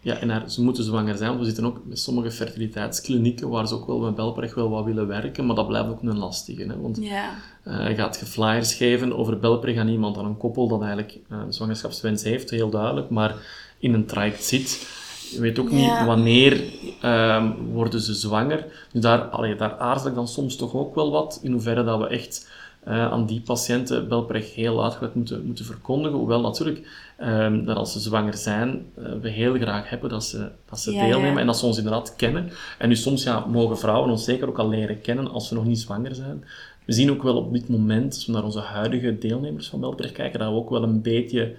Ja, en haar- ze moeten zwanger zijn, want we zitten ook met sommige fertiliteitsklinieken waar ze ook wel met Belpreg wel wat willen werken, maar dat blijft ook een lastige. Hè? Want Ja. eh, gaat je flyers geven over Belpreg aan iemand, aan een koppel dat eigenlijk eh, een zwangerschapswens heeft, heel duidelijk, maar in een traject zit. Je weet ook Ja. niet wanneer ehm, worden ze zwanger. Dus daar, allee, daar aarzel ik dan soms toch ook wel wat, in hoeverre dat we echt eh, aan die patiënten Belpreg heel uitgebreid moeten, moeten verkondigen. Hoewel natuurlijk, ehm, dat als ze zwanger zijn, eh, we heel graag hebben dat ze, dat ze Ja, deelnemen ja. en dat ze ons inderdaad kennen. En dus soms ja, mogen vrouwen ons zeker ook al leren kennen als ze nog niet zwanger zijn. We zien ook wel op dit moment, als we naar onze huidige deelnemers van Belpreg kijken, dat we ook wel een beetje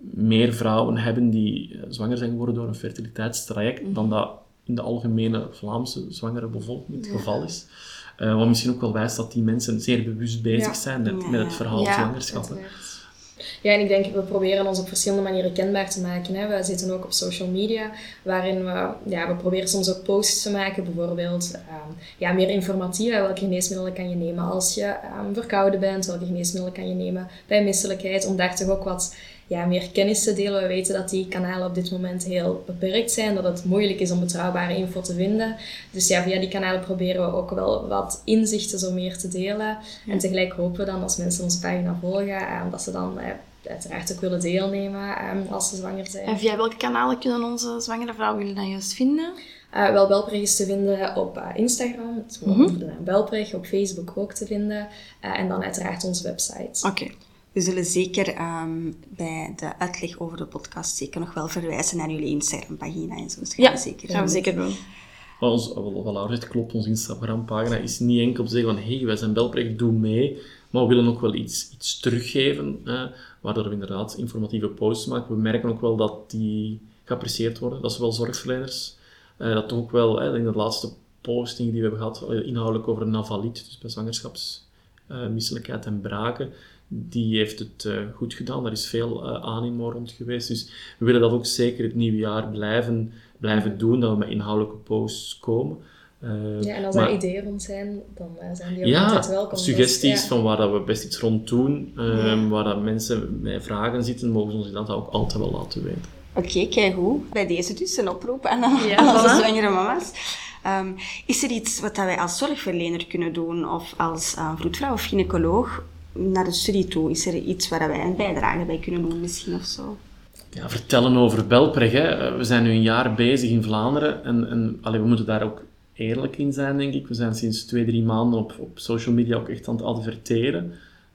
meer vrouwen hebben die eh, zwanger zijn geworden door een fertiliteitstraject dan dat in de algemene Vlaamse zwangere bevolking het geval is. Eh, wat misschien ook wel wijst dat die mensen zeer bewust bezig Ja. zijn met, Ja, met het verhaal zwangerschappen. Ja, en ik denk, we proberen ons op verschillende manieren kenbaar te maken. Hè. We zitten ook op social media, waarin we, ja, we proberen soms ook posts te maken, bijvoorbeeld ehm, ja, meer informatief. hè. Welke geneesmiddelen kan je nemen als je ehm, verkouden bent? Welke geneesmiddelen kan je nemen bij misselijkheid? Om daar toch ook wat ja, meer kennis te delen. We weten dat die kanalen op dit moment heel beperkt zijn, dat het moeilijk is om betrouwbare info te vinden. Dus ja, via die kanalen proberen we ook wel wat inzichten zo meer te delen. En tegelijk hopen we dan als mensen onze pagina volgen, eh, dat ze dan eh, uiteraard ook willen deelnemen eh, als ze zwanger zijn. En via welke kanalen kunnen onze zwangere vrouwen jullie dan juist vinden? Eh, wel, Belpreg is te vinden op eh, Instagram, het Mhm. de naam op Facebook ook te vinden. En dan uiteraard onze website. Oké. We zullen zeker ehm, bij de uitleg over de podcast zeker nog wel verwijzen naar jullie Instagram-pagina en zo. Dus gaan Ja, we zeker gaan we doen. zeker doen. Wat, ons, wat wat Laura zegt, klopt, onze Instagram-pagina is niet enkel te zeggen van hey, wij zijn Belpreg, doe mee. Maar we willen ook wel iets, iets teruggeven, hè, waardoor we inderdaad informatieve posts maken. We merken ook wel dat die geapprecieerd worden, dat zowel zorgverleners, eh, dat toch ook wel, hè, in de laatste posting die we hebben gehad, eh, inhoudelijk over Navalit, dus bij zwangerschapsmisselijkheid en braken, die heeft het eh, goed gedaan. Daar is veel eh, animo rond geweest. Dus we willen dat ook zeker het nieuwe jaar blijven, blijven doen, dat we met inhoudelijke posts komen. Eh, Ja, en als maar- er ideeën rond zijn, dan eh, zijn die ook ja, altijd welkom. Dus, suggesties ja. van waar dat we best iets rond doen, ehm, Ja. waar dat mensen met vragen zitten, mogen ze ons dat ook altijd wel laten weten. Oké, kijk hoe. Bij deze dus een oproep aan, aan Ja, onze voilà. zwangere mama's. Ehm, is er iets wat wij als zorgverlener kunnen doen of als uh, vroedvrouw of gynaecoloog naar de studie toe? Is er iets waar wij een bijdrage bij kunnen doen misschien of zo? Ja, vertellen over Belpreg. Hè. Eh, We zijn nu een jaar bezig in Vlaanderen en, en we moeten daar ook eerlijk in zijn, denk ik. We zijn sinds twee, drie maanden op, op social media ook echt aan het adverteren.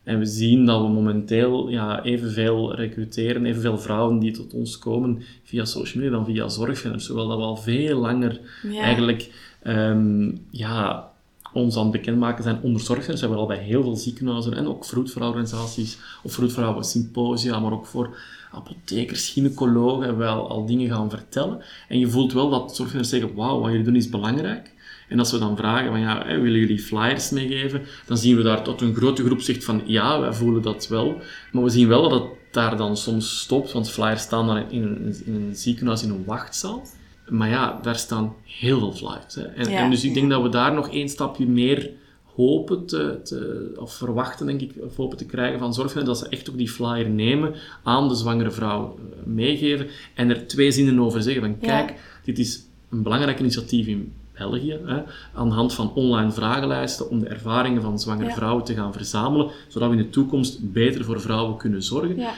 En we zien dat we momenteel ja, evenveel recruteren, evenveel vrouwen die tot ons komen via social media dan via zorgverleners. Zowel dat we al veel langer Ja. eigenlijk ehm, ja, ons aan het bekendmaken zijn onder zorgverleners. We hebben al bij heel veel ziekenhuizen en ook vroedvrouworganisaties of vroedvrouwen symposia, maar ook voor apothekers, gynaecologen hebben we al, al dingen gaan vertellen. En je voelt wel dat zorgverleners zeggen, wauw, wat jullie doen is belangrijk. En als we dan vragen van ja, willen jullie flyers meegeven, dan zien we daar tot een grote groep zegt van ja, wij voelen dat wel. Maar we zien wel dat het daar dan soms stopt, want flyers staan dan in een, in een ziekenhuis in een wachtzaal. Maar ja, daar staan heel veel flyers. Hè. En, Ja. en dus ik denk dat we daar nog één stapje meer hopen te, te, of verwachten, denk ik, of hopen te krijgen van zorgverleners, dat ze echt ook die flyer nemen, aan de zwangere vrouw eh, meegeven en er twee zinnen over zeggen van Ja. kijk, dit is een belangrijk initiatief in België, hè, aan de hand van online vragenlijsten om de ervaringen van zwangere Ja. vrouwen te gaan verzamelen, zodat we in de toekomst beter voor vrouwen kunnen zorgen. Ja.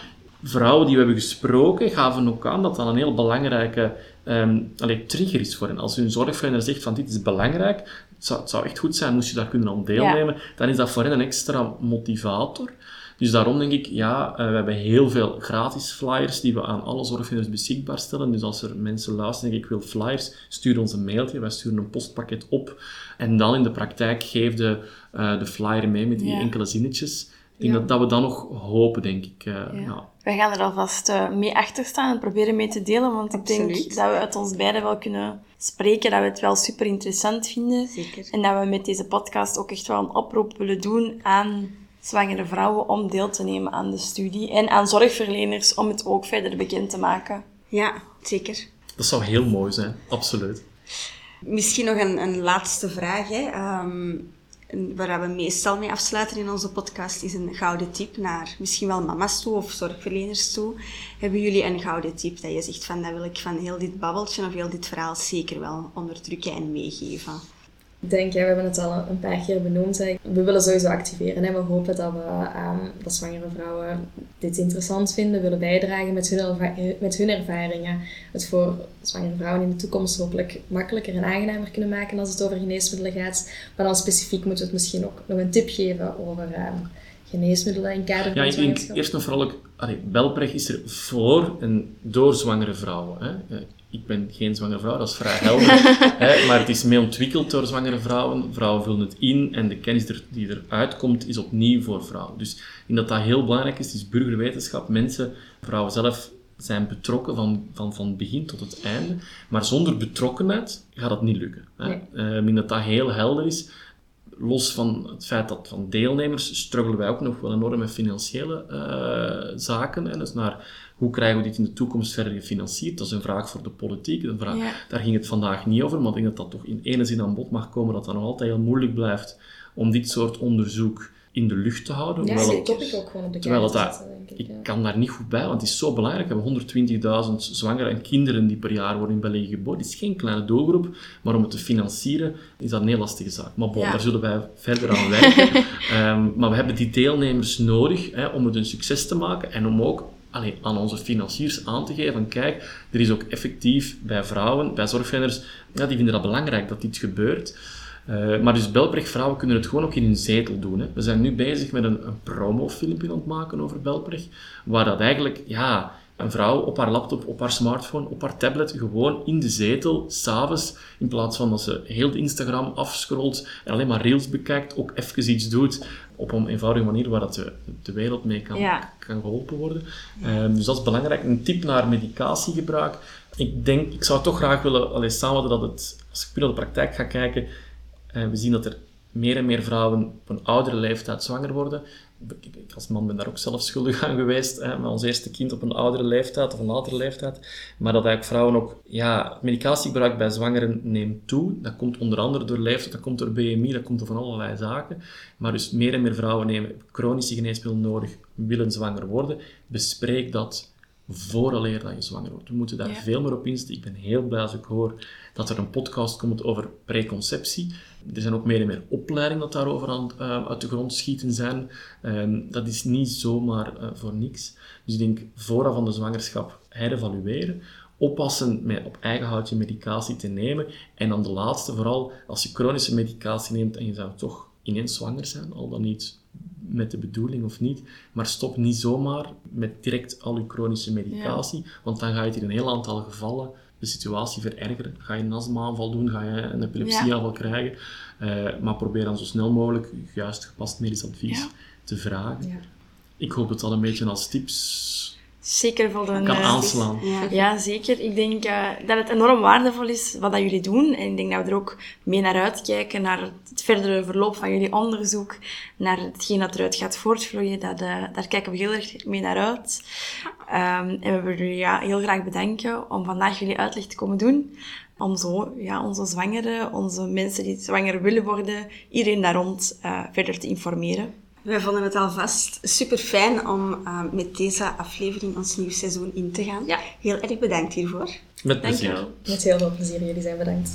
Vrouwen die we hebben gesproken gaven ook aan dat dat een heel belangrijke ehm allee, trigger is voor hen. Als hun zorgverlener zegt van dit is belangrijk, het zou, het zou echt goed zijn moest je daar kunnen aan deelnemen, dan is dat voor hen een extra motivator. Dus daarom denk ik, ja, eh, we hebben heel veel gratis flyers die we aan alle zorgverleners beschikbaar stellen. Dus als er mensen luisteren en zeggen, ik wil flyers, stuur ons een mailtje, wij sturen een postpakket op. En dan in de praktijk geef de, eh, de flyer mee met die Ja. enkele zinnetjes. Ik denk Ja. dat, dat we dan nog hopen, denk ik. eh, Ja. ja. Wij gaan er alvast eh, mee achter staan en proberen mee te delen, want ik denk dat we uit ons beiden wel kunnen spreken, dat we het wel super interessant vinden. Zeker. En dat we met deze podcast ook echt wel een oproep willen doen aan zwangere vrouwen om deel te nemen aan de studie en aan zorgverleners om het ook verder bekend te maken. Ja, zeker. Dat zou heel mooi zijn, absoluut. Misschien nog een, een laatste vraag. Hè. Ehm, waar we meestal mee afsluiten in onze podcast is een gouden tip naar misschien wel mama's toe of zorgverleners toe. Hebben jullie een gouden tip dat je zegt van dat wil ik van heel dit babbeltje of heel dit verhaal zeker wel onderdrukken en meegeven? Ik denk, ja, we hebben het al een paar keer benoemd. We willen sowieso activeren. Hè. We hopen dat, we, um, dat zwangere vrouwen dit interessant vinden, willen bijdragen met hun, met hun ervaringen. Het voor zwangere vrouwen in de toekomst hopelijk makkelijker en aangenamer kunnen maken als het over geneesmiddelen gaat. Maar dan specifiek moeten we het misschien ook nog een tip geven over um, geneesmiddelen in kader van Ja, ik denk eerst en vooral ook, allee, Belpreg is er voor en door zwangere vrouwen. Hè ik ben geen zwangere vrouw, dat is vrij helder. hè, maar het is mee ontwikkeld door zwangere vrouwen. Vrouwen vullen het in en de kennis die eruit komt is opnieuw voor vrouwen. Dus denk dat dat heel belangrijk is. Het is burgerwetenschap. Mensen, vrouwen zelf, zijn betrokken van, van, van begin tot het einde. Maar zonder betrokkenheid gaat dat niet lukken. Hè. Nee. Uh, ik denk dat dat heel helder is los van het feit dat van deelnemers struggelen wij ook nog wel enorm met financiële uh, zaken. En dus naar hoe krijgen we dit in de toekomst verder gefinancierd? Dat is een vraag voor de politiek. Een vraag, Daar ging het vandaag niet over, maar ik denk dat dat toch in ene zin aan bod mag komen, dat dat nog altijd heel moeilijk blijft om dit soort onderzoek in de lucht te houden. Ja, dat topic ook gewoon op de terwijl dat, denk ik. Ik kan daar niet goed bij, want het is zo belangrijk. We hebben 120.000 zwangere en kinderen die per jaar worden in België geboren. Het is geen kleine doelgroep, maar om het te financieren is dat een heel lastige zaak. Maar bon, daar zullen wij verder aan werken. um, maar we hebben die deelnemers nodig hè, om het een succes te maken en om ook allee, aan onze financiers aan te geven kijk, er is ook effectief bij vrouwen, bij zorgverleners, ja, die vinden dat belangrijk dat dit gebeurt. Uh, maar dus Belprecht vrouwen kunnen het gewoon ook in hun zetel doen. Hè. We zijn nu bezig met een, een promofilmpje aan het maken over Belprecht, waar dat eigenlijk, ja, een vrouw op haar laptop, op haar smartphone, op haar tablet, gewoon in de zetel, s'avonds, in plaats van dat ze heel de Instagram afscrollt en alleen maar reels bekijkt, ook even iets doet op een eenvoudige manier waar dat de, de wereld mee kan, kan geholpen worden. Um, dus dat is belangrijk. Een tip naar medicatiegebruik. Ik denk, ik zou toch graag willen alleen samenvatten dat het, als ik puur naar de praktijk ga kijken, uh, we zien dat er meer en meer vrouwen op een oudere leeftijd zwanger worden ik als man ben daar ook zelf schuldig aan geweest, hè, met ons eerste kind op een oudere leeftijd of een latere leeftijd. Maar dat eigenlijk vrouwen ook, ja, medicatiegebruik bij zwangeren neemt toe. Dat komt onder andere door leeftijd, dat komt door BMI, dat komt door van allerlei zaken. Maar dus meer en meer vrouwen nemen chronische geneesmiddelen nodig, willen zwanger worden. Bespreek dat vooraleer dat je zwanger wordt. We moeten daar veel meer op inzetten. Ik ben heel blij als ik hoor dat er een podcast komt over preconceptie. Er zijn ook meer en meer opleidingen dat daarover aan, uh, uit de grond schieten zijn. Um, dat is niet zomaar uh, voor niks. Dus ik denk, vooraf van de zwangerschap herevalueren, oppassen met op eigen houtje medicatie te nemen. En dan de laatste vooral, als je chronische medicatie neemt en je zou toch ineens zwanger zijn, al dan niet met de bedoeling of niet, maar stop niet zomaar met direct al je chronische medicatie, want dan ga je in een heel aantal gevallen de situatie verergeren. Ga je een astma-aanval doen, ga je een epilepsieaanval krijgen. Uh, maar probeer dan zo snel mogelijk juist gepast medisch advies te vragen. Ik hoop het al een beetje als tips zeker voldoende. Kan aanslaan. Ja. ja, zeker. Ik denk uh, dat het enorm waardevol is wat dat jullie doen. En ik denk dat we er ook mee naar uitkijken, naar het verdere verloop van jullie onderzoek, naar hetgeen dat eruit gaat voortvloeien. Dat, uh, daar kijken we heel erg mee naar uit. Um, en we willen jullie ja, heel graag bedanken om vandaag jullie uitleg te komen doen. Om zo ja, onze zwangeren, onze mensen die zwanger willen worden, iedereen daar rond uh, verder te informeren. Wij vonden het alvast super fijn om uh, met deze aflevering ons nieuw seizoen in te gaan. Ja. Heel erg bedankt hiervoor. Met plezier. Met heel veel plezier. Jullie zijn bedankt.